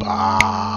Bye.